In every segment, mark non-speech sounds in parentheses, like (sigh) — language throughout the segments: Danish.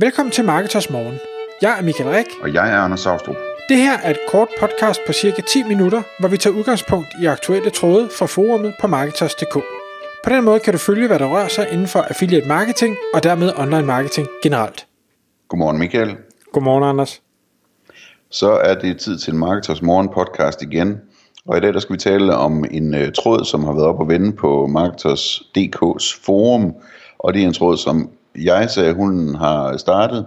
Velkommen til Marketers Morgen. Jeg er Michael Rik. Og jeg er Anders Saustrup. Det her er et kort podcast på cirka 10 minutter, hvor vi tager udgangspunkt i aktuelle tråde fra forumet på Marketers.dk. På den måde kan du følge, hvad der rører sig inden for affiliate marketing og dermed online marketing generelt. Godmorgen Michael. Godmorgen Anders. Så er det tid til en Marketers Morgen podcast igen. Og i dag der skal vi tale om en uh, tråd, som har været op og vende på Marketers.dk's forum. Og det er en tråd, som jeg sagde, hun har startet.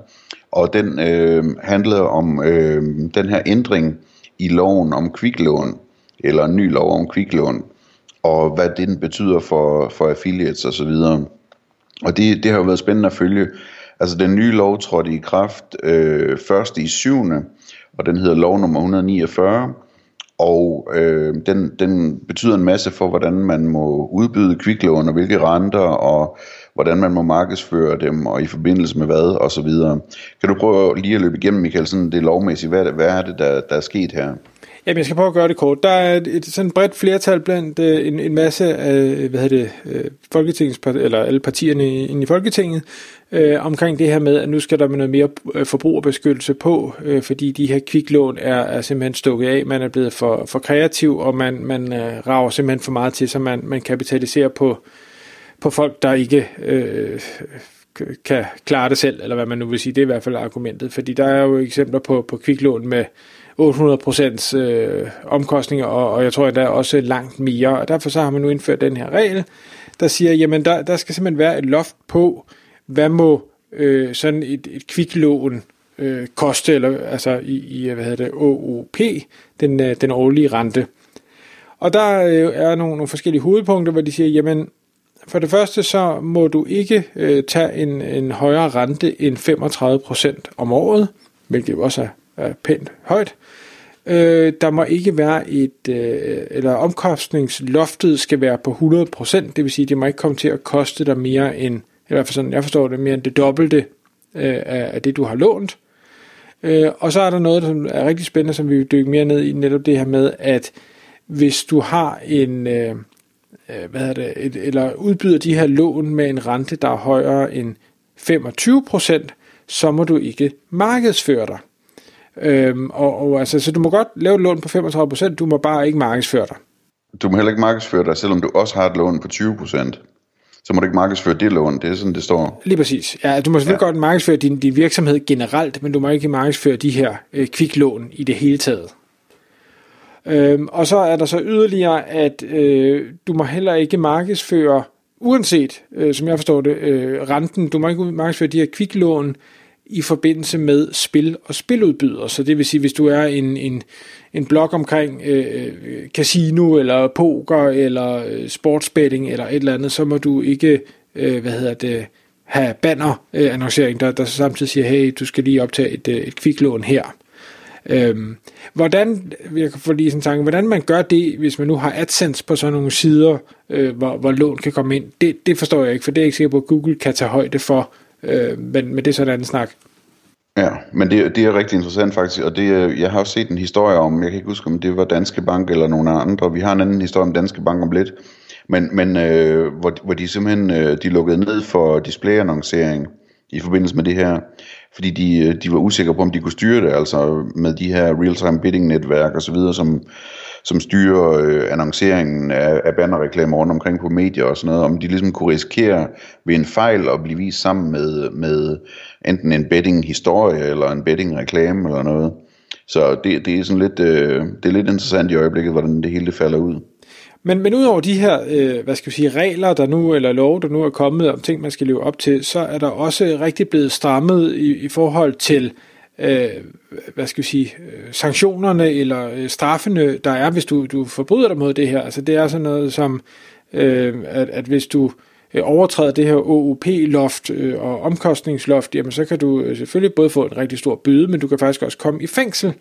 Og den øh, handlede om øh, den her ændring i loven om kviklån, eller en ny lov om kviklån, og hvad den betyder for, for affiliates osv. Og, og det, det har jo været spændende at følge. Altså den nye lov trådte i kraft øh, først i 7. og den hedder lov nummer 149, og øh, den, den betyder en masse for, hvordan man må udbyde kviklån, og hvilke renter, og hvordan man må markedsføre dem, og i forbindelse med hvad, og så videre. Kan du prøve lige at løbe igennem, Michael, sådan det lovmæssige, hvad, hvad er det, der, der er sket her? Jamen, jeg skal prøve at gøre det kort. Der er et, et sådan bredt flertal blandt øh, en, en masse af, hvad hedder det, øh, Folketingets, eller alle partierne inde i Folketinget, øh, omkring det her med, at nu skal der med noget mere øh, forbrugerbeskyttelse på, øh, fordi de her kviklån er, er simpelthen stukket af, man er blevet for, for kreativ, og man, man øh, rager simpelthen for meget til, så man, man kapitaliserer på, på folk, der ikke øh, kan klare det selv, eller hvad man nu vil sige, det er i hvert fald argumentet, fordi der er jo eksempler på, på kviklån med 800% øh, omkostninger, og, og jeg tror der er også langt mere, og derfor så har man nu indført den her regel, der siger, jamen der, der skal simpelthen være et loft på, hvad må øh, sådan et, et kviklån øh, koste, eller altså i, i hvad hedder det, OOP, den, øh, den årlige rente. Og der øh, er nogle, nogle forskellige hovedpunkter, hvor de siger, jamen for det første så må du ikke øh, tage en, en højere rente end 35% om året, hvilket jo også er, er pænt højt. Øh, der må ikke være et, øh, eller omkostningsloftet skal være på 100%, det vil sige, det må ikke komme til at koste dig mere end, i hvert fald sådan, jeg forstår det, mere end det dobbelte øh, af, det, du har lånt. Øh, og så er der noget, som er rigtig spændende, som vi vil dykke mere ned i, netop det her med, at hvis du har en, øh, øh hvad er det, et, eller udbyder de her lån med en rente, der er højere end 25%, så må du ikke markedsføre dig. Øhm, og, og altså, så du må godt lave et lån på 35%, du må bare ikke markedsføre dig. Du må heller ikke markedsføre dig, selvom du også har et lån på 20%. Så må du ikke markedsføre det lån, det er sådan, det står. Lige præcis. Ja, du må selvfølgelig ja. godt markedsføre din, din virksomhed generelt, men du må ikke markedsføre de her øh, kviklån i det hele taget. Øhm, og så er der så yderligere, at øh, du må heller ikke markedsføre, uanset, øh, som jeg forstår det, øh, renten, du må ikke markedsføre de her kviklån i forbindelse med spil og spiludbyder. Så det vil sige, hvis du er en, en, en blog omkring øh, øh casino eller poker eller øh, sportsbetting eller et eller andet, så må du ikke, øh, hvad hedder det, have banner-annoncering, der, der samtidig siger, hey, du skal lige optage et, øh, et kviklån her. Øhm, hvordan, jeg kan få lige sådan en tanke, hvordan man gør det, hvis man nu har AdSense på sådan nogle sider, øh, hvor, hvor lån kan komme ind, det, det forstår jeg ikke, for det er jeg ikke sikker på, at Google kan tage højde for, Øh, men, men det er sådan en anden snak. Ja, men det, det er rigtig interessant faktisk, og det, øh, jeg har også set en historie om, jeg kan ikke huske, om det var Danske Bank eller nogle andre, vi har en anden historie om Danske Bank om lidt, men, men øh, hvor, hvor de simpelthen øh, de lukkede ned for displayannoncering i forbindelse med det her, fordi de, øh, de var usikre på, om de kunne styre det, altså med de her real-time bidding netværk og så videre, som, som styrer øh, annonceringen af, af bannerreklamer rundt omkring på medier og sådan noget, om de ligesom kunne risikere ved en fejl at blive vist sammen med, med enten en betting-historie eller en betting-reklame eller noget. Så det, det er sådan lidt, øh, det er lidt interessant i øjeblikket, hvordan det hele det falder ud. Men, men udover de her, øh, hvad skal vi sige, regler, der nu, eller lov, der nu er kommet om ting, man skal leve op til, så er der også rigtig blevet strammet i, i forhold til, øh, Øh, hvad skal vi sige, øh, sanktionerne eller øh, straffene, der er, hvis du, du forbryder dig mod det her. Altså det er sådan noget som, øh, at, at hvis du overtræder det her OUP-loft øh, og omkostningsloft, jamen så kan du selvfølgelig både få en rigtig stor bøde, men du kan faktisk også komme i fængsel,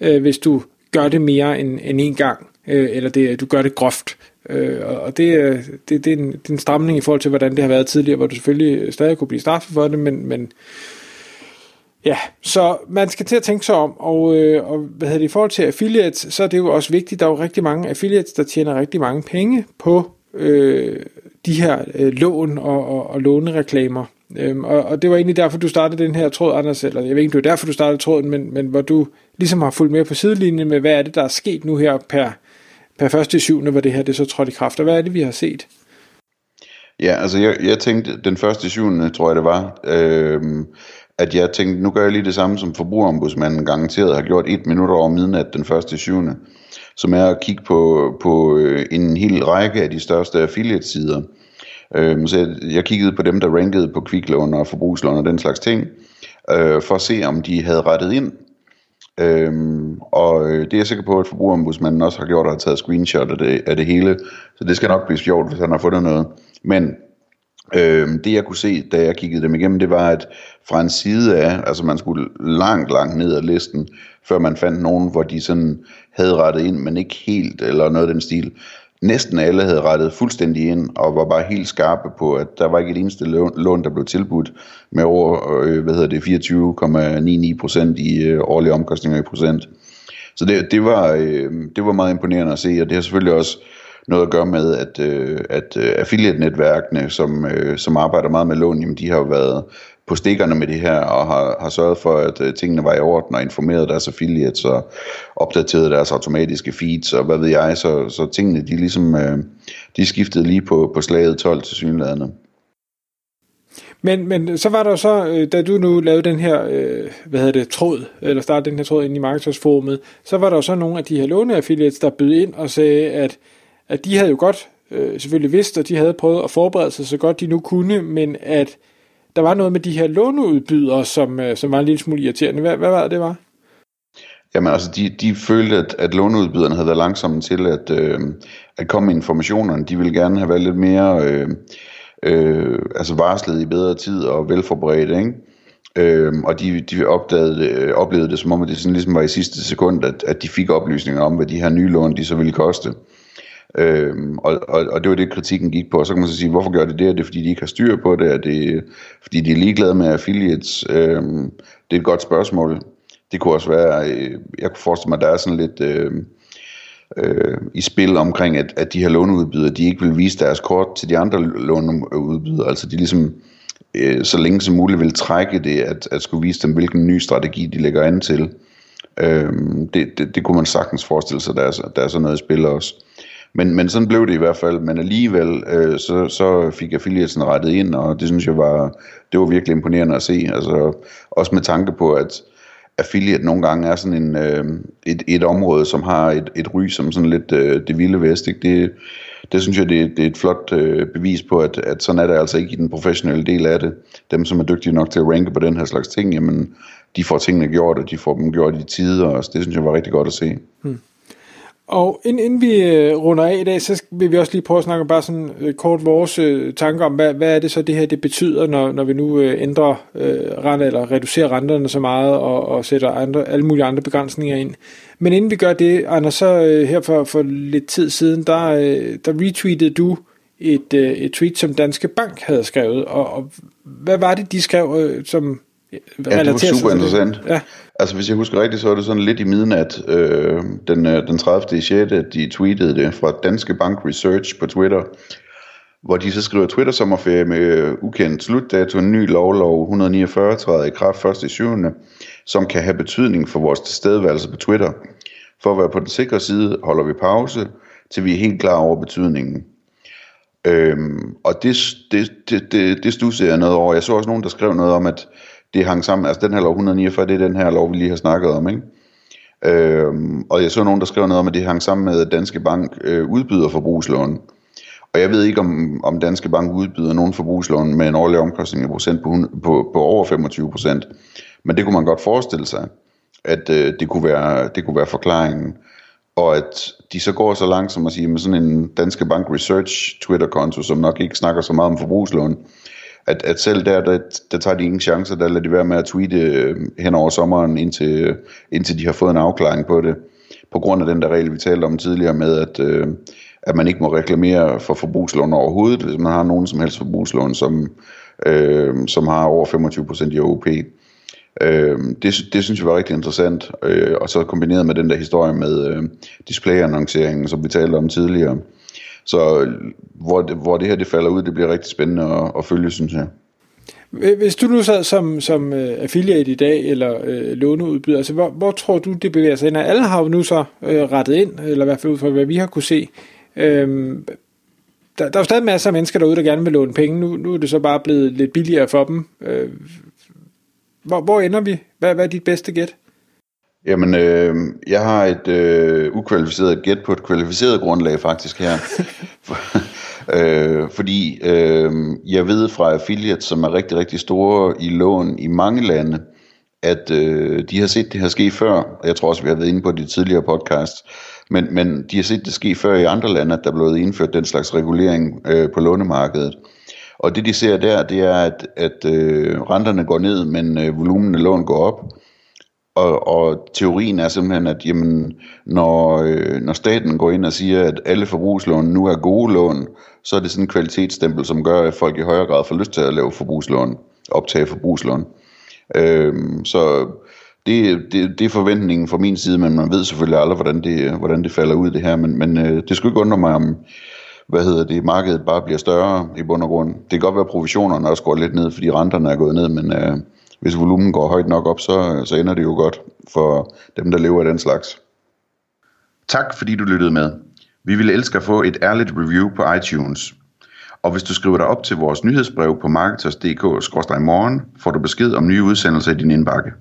øh, hvis du gør det mere end, end en gang, øh, eller det, du gør det groft. Øh, og det, det, det, er en, det er en stramning i forhold til, hvordan det har været tidligere, hvor du selvfølgelig stadig kunne blive straffet for det, men, men Ja, så man skal til at tænke sig om, og, øh, og hvad hedder det, i forhold til affiliates, så er det jo også vigtigt, der er jo rigtig mange affiliates, der tjener rigtig mange penge på øh, de her øh, lån og, og, og lånereklamer. Øhm, og, og det var egentlig derfor, du startede den her tråd, Anders, eller jeg ved ikke, det var derfor, du startede tråden, men, men hvor du ligesom har fulgt med på sidelinjen med, hvad er det, der er sket nu her per, per første syvende, hvor det her det så trådte i kraft, og hvad er det, vi har set? Ja, altså jeg, jeg tænkte, den første syvende, tror jeg det var, øh, at jeg tænkte, nu gør jeg lige det samme, som forbrugerombudsmanden garanteret har gjort et minut over midnat den første syvende, som er at kigge på, på øh, en hel række af de største affiliate-sider. Øh, så jeg, jeg kiggede på dem, der rankede på kviklån og forbrugslån og den slags ting, øh, for at se, om de havde rettet ind Øhm, og øh, det er jeg sikker på, at forbrugerombudsmanden også har gjort, og har taget screenshot af det, af det hele. Så det skal nok blive sjovt, hvis han har fundet noget. Men Øh, det jeg kunne se, da jeg kiggede dem igennem, det var, at fra en side af, altså man skulle langt, langt ned ad listen, før man fandt nogen, hvor de sådan havde rettet ind, men ikke helt, eller noget af den stil næsten alle havde rettet fuldstændig ind, og var bare helt skarpe på, at der var ikke et eneste lån, der blev tilbudt med over, øh, hvad hedder det, 24,99 procent i øh, årlige omkostninger i procent. Så det, det, var, øh, det var meget imponerende at se, og det har selvfølgelig også noget at gøre med, at, øh, at øh, affiliate-netværkene, som, øh, som arbejder meget med lån, jamen, de har jo været på stikkerne med det her, og har, har sørget for, at øh, tingene var i orden, og informeret deres affiliates, og opdateret deres automatiske feeds, og hvad ved jeg, så, så tingene, de ligesom, øh, de skiftede lige på, på slaget 12 til synlædende. Men, men så var der så, øh, da du nu lavede den her, øh, hvad hedder det, tråd, eller startede den her tråd ind i markedsforumet, så var der så nogle af de her låneaffiliates, der bød ind og sagde, at, at de havde jo godt øh, selvfølgelig vidst, og de havde prøvet at forberede sig så godt de nu kunne, men at der var noget med de her låneudbydere, som, øh, som var en lille smule irriterende. Hvad, hvad var det, det var? Jamen altså, de, de følte, at, at låneudbyderne havde været langsomme til at, øh, at komme med informationerne. De ville gerne have været lidt mere øh, øh, altså varslet i bedre tid og velforberedt, ikke? Øh, og de, de opdagede, øh, oplevede det som om, at det sådan ligesom var i sidste sekund, at, at de fik oplysninger om, hvad de her nye lån de så ville koste. Øhm, og, og, og det var det, kritikken gik på. Og så kan man så sige, hvorfor gør de det? Er det fordi, de ikke har styr på det? Er det fordi, de er ligeglade med affiliates? Øhm, det er et godt spørgsmål. Det kunne også være, øh, jeg kunne forestille mig, at der er sådan lidt øh, øh, i spil omkring, at, at de her låneudbydere, de ikke vil vise deres kort til de andre låneudbydere. Altså de ligesom øh, så længe som muligt vil trække det, at, at skulle vise dem, hvilken ny strategi de lægger an til. Øh, det, det, det kunne man sagtens forestille sig, der er, der er sådan noget i spil også. Men, men sådan blev det i hvert fald. Men alligevel, øh, så, så fik affiliatesen rettet ind, og det synes jeg var, det var virkelig imponerende at se. Altså, også med tanke på, at affiliate nogle gange er sådan en, øh, et, et område, som har et, et ry som sådan lidt øh, det vilde vest. Ikke? Det, det synes jeg, det, det er et flot øh, bevis på, at, at sådan er det altså ikke i den professionelle del af det. Dem, som er dygtige nok til at ranke på den her slags ting, jamen, de får tingene gjort, og de får dem gjort i tider, og det synes jeg var rigtig godt at se. Hmm. Og inden, inden vi øh, runder af i dag, så vil vi også lige prøve at snakke bare sådan øh, kort vores øh, tanker om, hvad, hvad er det så det her det betyder, når, når vi nu øh, ændrer øh, rente, eller reducerer renterne så meget, og, og sætter andre, alle mulige andre begrænsninger ind. Men inden vi gør det, Anders, så øh, her for, for lidt tid siden, der, øh, der retweetede du et, øh, et tweet, som Danske Bank havde skrevet, og, og hvad var det, de skrev, øh, som Ja, det var super interessant. Ja. Altså hvis jeg husker rigtigt, så var det sådan lidt i midnat, øh, den, øh, den 30. 6. at de tweetede det fra Danske Bank Research på Twitter, hvor de så skriver Twitter-sommerferie med ukendt slutdato, en ny lovlov 149 træder i kraft 1. 7. som kan have betydning for vores tilstedeværelse på Twitter. For at være på den sikre side holder vi pause, til vi er helt klar over betydningen. Øhm, og det, det, det, det, det stussede jeg noget over. Jeg så også nogen, der skrev noget om, at det hang sammen, altså den her lov 149, det er den her lov, vi lige har snakket om, ikke? Øhm, og jeg så nogen, der skrev noget om, at det hang sammen med, at Danske Bank øh, udbyder forbrugslån. Og jeg ved ikke, om, om Danske Bank udbyder nogen forbrugslån med en årlig omkostning i procent på, på, på over 25 procent. Men det kunne man godt forestille sig, at øh, det, kunne være, det kunne være forklaringen. Og at de så går så langt som at sige, med sådan en Danske Bank Research Twitter-konto, som nok ikke snakker så meget om forbrugslån, at, at selv der, der, der tager de ingen chancer, der lader de være med at tweete øh, hen over sommeren, indtil, øh, indtil de har fået en afklaring på det. På grund af den der regel, vi talte om tidligere med, at, øh, at man ikke må reklamere for forbrugslån overhovedet, hvis man har nogen som helst forbrugslån, som, øh, som har over 25% i OP. Øh, det, det synes jeg var rigtig interessant, øh, og så kombineret med den der historie med øh, displayannonceringen, som vi talte om tidligere, så hvor det, hvor det her det falder ud, det bliver rigtig spændende at, at følge, synes jeg. Hvis du nu sad som, som øh, affiliate i dag, eller øh, låneudbyder, altså hvor, hvor tror du, det bevæger sig ind? Alle har jo nu så øh, rettet ind, eller i hvert fald ud fra, hvad vi har kunne se. Øhm, der, der er jo stadig masser af mennesker derude, der gerne vil låne penge. Nu, nu er det så bare blevet lidt billigere for dem. Øh, hvor, hvor ender vi? Hvad, hvad er dit bedste gæt? Jamen, øh, jeg har et øh, ukvalificeret gæt på et kvalificeret grundlag faktisk her. (laughs) øh, fordi øh, jeg ved fra affiliates, som er rigtig, rigtig store i lån i mange lande, at øh, de har set det her ske før, og jeg tror også, vi har været inde på det tidligere podcast, men, men de har set det ske før i andre lande, at der er blevet indført den slags regulering øh, på lånemarkedet. Og det de ser der, det er, at, at øh, renterne går ned, men øh, volumen af lån går op. Og, og teorien er simpelthen, at jamen, når, øh, når staten går ind og siger, at alle forbrugslån nu er gode lån, så er det sådan en kvalitetsstempel, som gør, at folk i højere grad får lyst til at lave forbrugslån, optage forbrugslån. Øh, så det, det, det er forventningen fra min side, men man ved selvfølgelig aldrig, hvordan det, hvordan det falder ud det her. Men, men øh, det skulle ikke undre mig, om hvad hedder det, markedet bare bliver større i bund og grund. Det kan godt være, at provisionerne også går lidt ned, fordi renterne er gået ned, men øh, hvis volumen går højt nok op, så, så ender det jo godt for dem, der lever af den slags. Tak fordi du lyttede med. Vi ville elske at få et ærligt review på iTunes. Og hvis du skriver dig op til vores nyhedsbrev på marketers.dk-morgen, får du besked om nye udsendelser i din indbakke.